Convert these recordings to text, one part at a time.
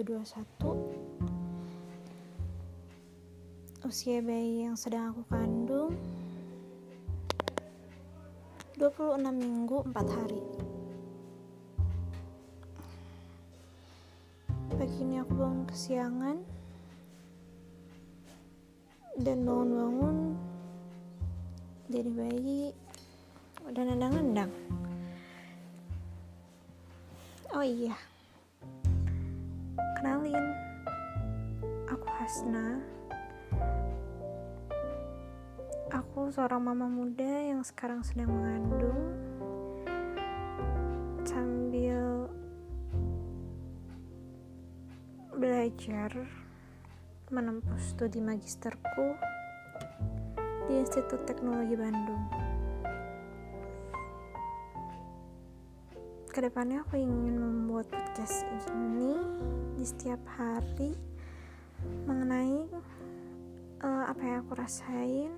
tanggal 3 Maret 2021 usia bayi yang sedang aku kandung 26 minggu 4 hari. Pagi ini aku bangun kesiangan dan bangun-bangun jadi bayi udah nendang-nendang. Oh iya, Hasna. Aku seorang mama muda yang sekarang sedang mengandung sambil belajar menempuh studi magisterku di Institut Teknologi Bandung. ke depannya aku ingin membuat podcast ini di setiap hari mengenai uh, apa yang aku rasain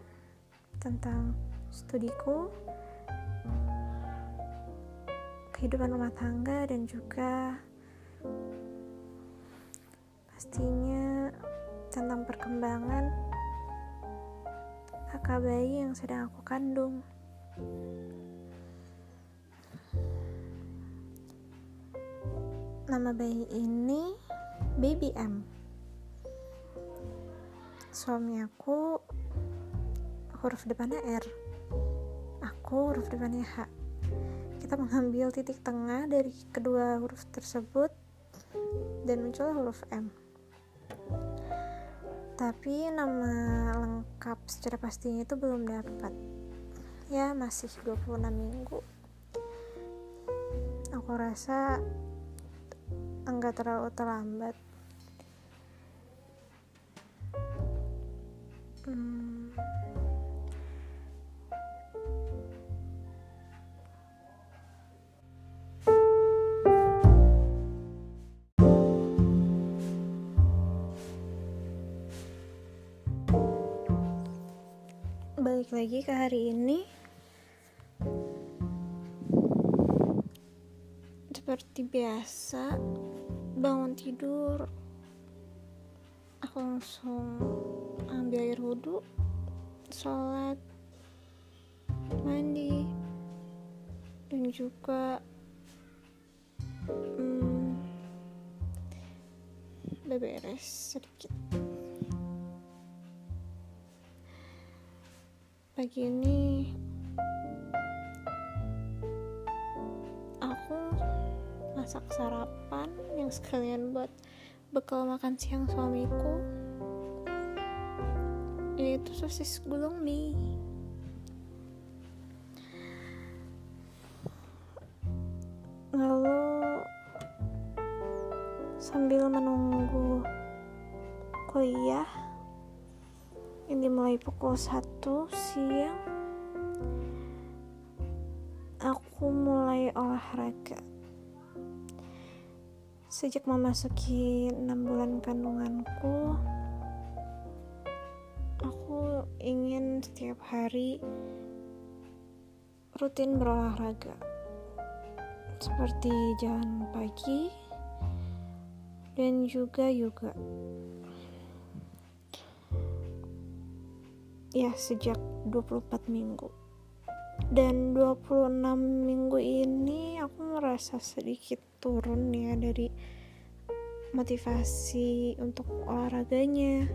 tentang studiku kehidupan rumah tangga dan juga pastinya tentang perkembangan kakak bayi yang sedang aku kandung Nama bayi ini Baby M. Suami aku huruf depannya R. Aku huruf depannya H. Kita mengambil titik tengah dari kedua huruf tersebut dan muncul huruf M. Tapi nama lengkap secara pastinya itu belum dapat. Ya, masih 26 minggu. Aku rasa enggak terlalu terlambat balik lagi ke hari ini. Seperti biasa bangun tidur aku langsung ambil air wudhu sholat mandi dan juga hmm, beberes sedikit. Pagi ini masak sarapan yang sekalian buat bekal makan siang suamiku. Yaitu sosis gulung mie. Lalu sambil menunggu kuliah ini mulai pukul 1 siang aku mulai olahraga Sejak memasuki enam bulan kandunganku, aku ingin setiap hari rutin berolahraga, seperti jalan pagi dan juga yoga. Ya, sejak 24 minggu. Dan 26 minggu ini aku merasa sedikit turun ya dari motivasi untuk olahraganya.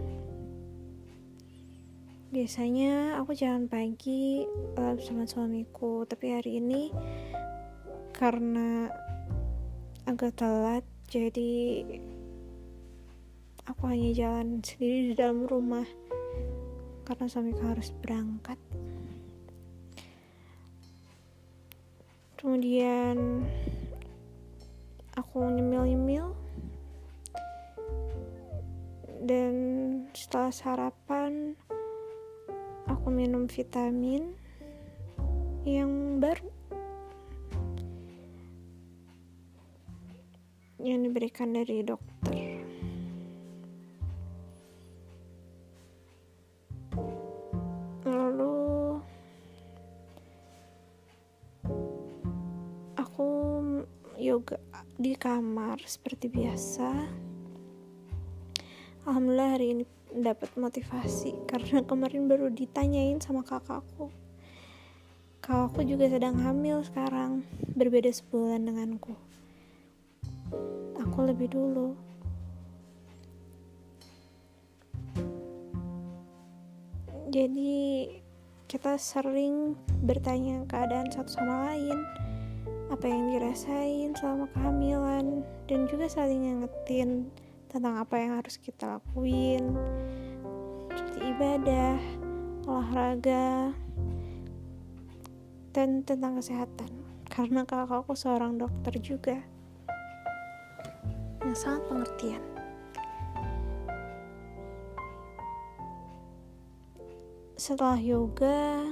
Biasanya aku jalan pagi uh, bersama suamiku. Tapi hari ini karena agak telat jadi aku hanya jalan sendiri di dalam rumah. Karena suamiku harus berangkat kemudian aku nyemil-nyemil. Dan setelah sarapan aku minum vitamin yang baru. Yang diberikan dari dokter di kamar seperti biasa. Alhamdulillah hari ini dapat motivasi karena kemarin baru ditanyain sama kakakku. Kakakku juga sedang hamil sekarang berbeda sebulan denganku. Aku lebih dulu. Jadi kita sering bertanya keadaan satu sama lain apa yang dirasain selama kehamilan dan juga saling ngingetin tentang apa yang harus kita lakuin. Seperti ibadah, olahraga, dan tentang kesehatan. Karena kakakku seorang dokter juga. Yang sangat pengertian. Setelah yoga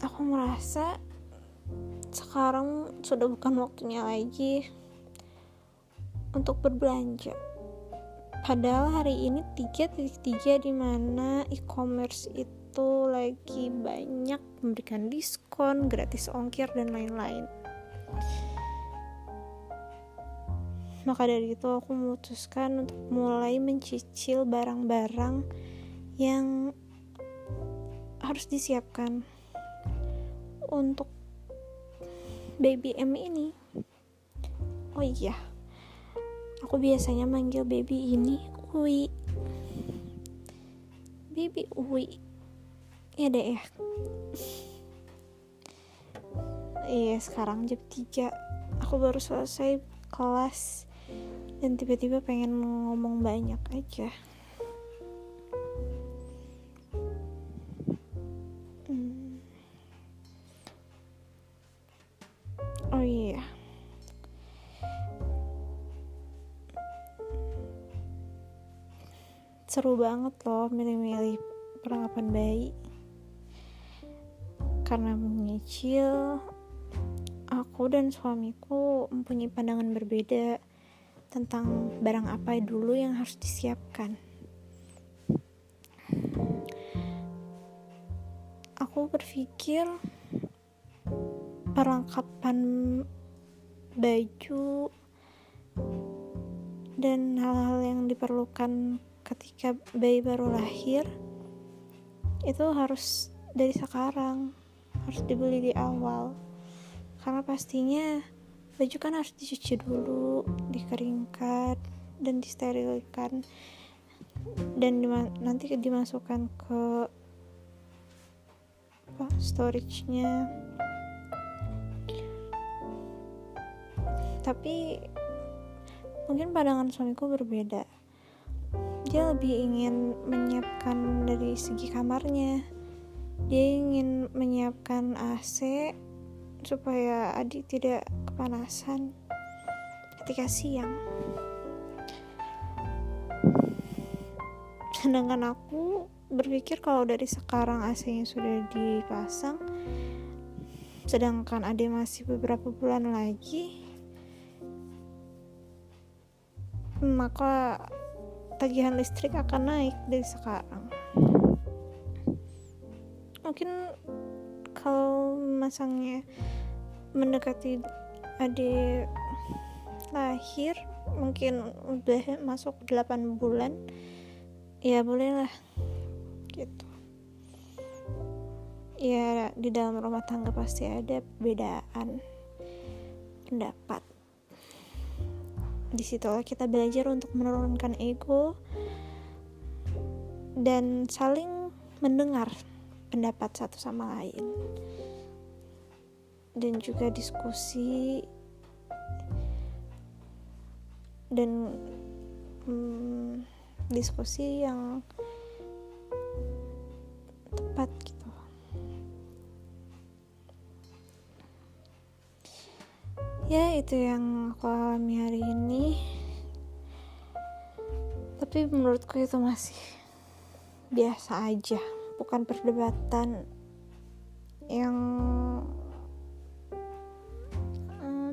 aku merasa sekarang sudah bukan waktunya lagi untuk berbelanja. Padahal hari ini 3.3 di mana e-commerce itu lagi banyak memberikan diskon, gratis ongkir dan lain-lain. Maka dari itu aku memutuskan untuk mulai mencicil barang-barang yang harus disiapkan untuk baby M ini. Oh iya. Aku biasanya manggil baby ini Uwi baby Uwi ya deh. Ya iya sekarang jam 3 aku baru selesai kelas dan tiba-tiba pengen ngomong banyak aja oh iya. Seru banget loh milih-milih perlengkapan bayi. Karena menyicil aku dan suamiku mempunyai pandangan berbeda tentang barang apa dulu yang harus disiapkan. Aku berpikir perlengkapan baju dan hal-hal yang diperlukan ketika bayi baru lahir itu harus dari sekarang harus dibeli di awal. Karena pastinya baju kan harus dicuci dulu dikeringkan dan disterilkan. Dan nanti dimasukkan ke storage-nya tapi mungkin pandangan suamiku berbeda. Dia lebih ingin menyiapkan dari segi kamarnya. Dia ingin menyiapkan AC supaya adik tidak kepanasan ketika siang. Sedangkan aku berpikir kalau dari sekarang AC-nya sudah dipasang sedangkan adik masih beberapa bulan lagi maka tagihan listrik akan naik dari sekarang. Mungkin kalau masangnya mendekati adik lahir mungkin udah masuk 8 bulan ya bolehlah gitu. Ya di dalam rumah tangga pasti ada perbedaan pendapat di situlah kita belajar untuk menurunkan ego dan saling mendengar pendapat satu sama lain. Dan juga diskusi dan hmm, diskusi yang tepat gitu ya itu yang aku alami hari ini. Tapi menurutku itu masih biasa aja. Bukan perdebatan yang uh,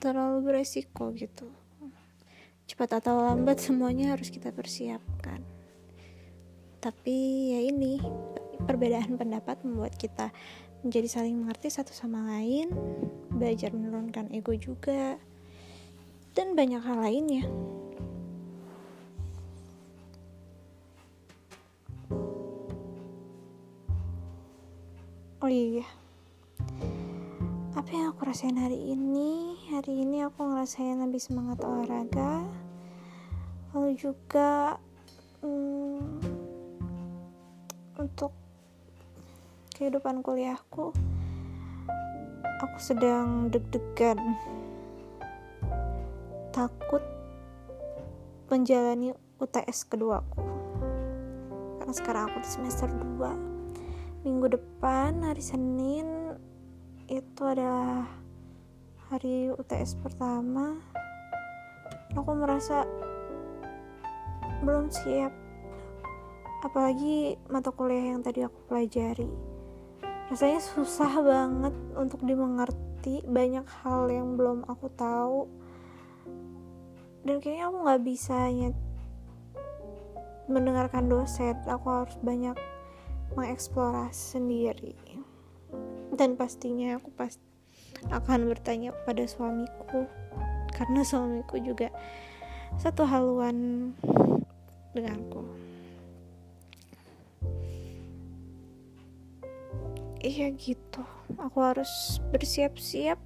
terlalu beresiko gitu. Cepat atau lambat semuanya harus kita persiapkan. Tapi ya ini perbedaan pendapat membuat kita menjadi saling mengerti satu sama lain belajar menurunkan ego juga dan banyak hal lainnya. Oh iya apa yang aku rasain hari ini? Hari ini aku ngerasain lebih semangat olahraga lalu juga kehidupan kuliahku aku sedang deg-degan. Takut menjalani UTS keduaku. Karena sekarang aku di semester 2 minggu depan hari Senin itu adalah hari UTS pertama. Aku merasa belum siap. Apalagi mata kuliah yang tadi aku pelajari rasanya susah banget untuk dimengerti banyak hal yang belum aku tahu. Dan kayaknya aku nggak bisa hanya mendengarkan dosen. Aku harus banyak mengeksplorasi sendiri. Dan pastinya aku pasti akan bertanya kepada suamiku. Karena suamiku juga satu haluan denganku iya gitu. Aku harus bersiap-siap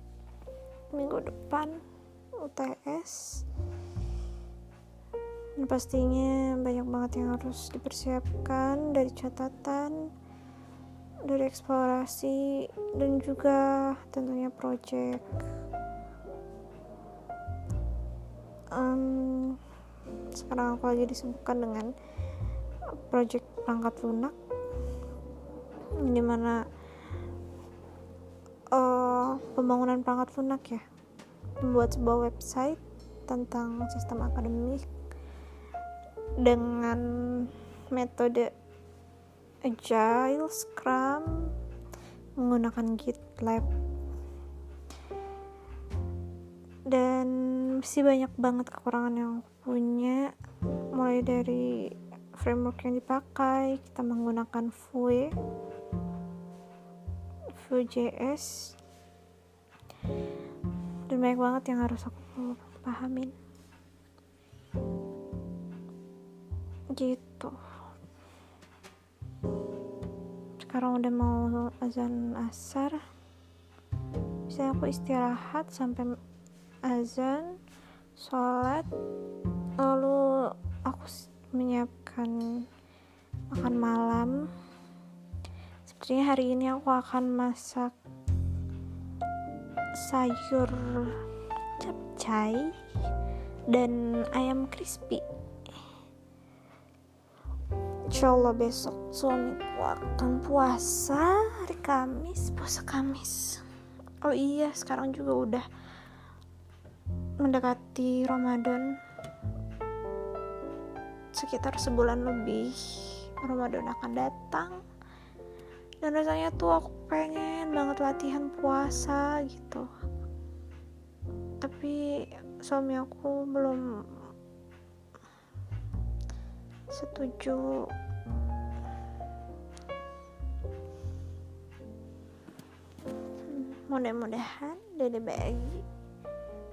minggu depan UTS dan pastinya banyak banget yang harus dipersiapkan dari catatan dari eksplorasi dan juga tentunya project. Um, sekarang aku lagi disibukkan dengan project perangkat lunak di mana uh, pembangunan perangkat lunak ya. Membuat sebuah website tentang sistem akademik dengan metode agile scrum menggunakan gitlab. Dan masih banyak banget kekurangan yang punya mulai dari framework yang dipakai kita menggunakan Vue Vue.js dan banyak banget yang harus aku pahamin. Gitu. Sekarang udah mau azan asar. Bisa aku istirahat sampai azan sholat. Lalu aku menyiapkan makan malam sepertinya hari ini aku akan masak sayur capcay dan ayam crispy. Insya Allah besok suamiku akan puasa hari Kamis puasa Kamis. Oh iya sekarang juga udah mendekati Ramadan. Sekitar sebulan lebih Ramadan akan datang dan rasanya tuh aku pengen banget latihan puasa gitu. Tapi suami aku belum setuju. Mudah-mudahan dede bayi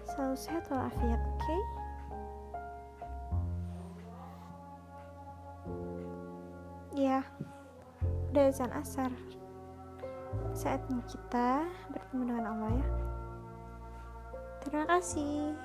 selalu sehat walafiat oke? Okay? ya udah azan asar. Saatnya kita bertemu dengan Allah ya. Terima kasih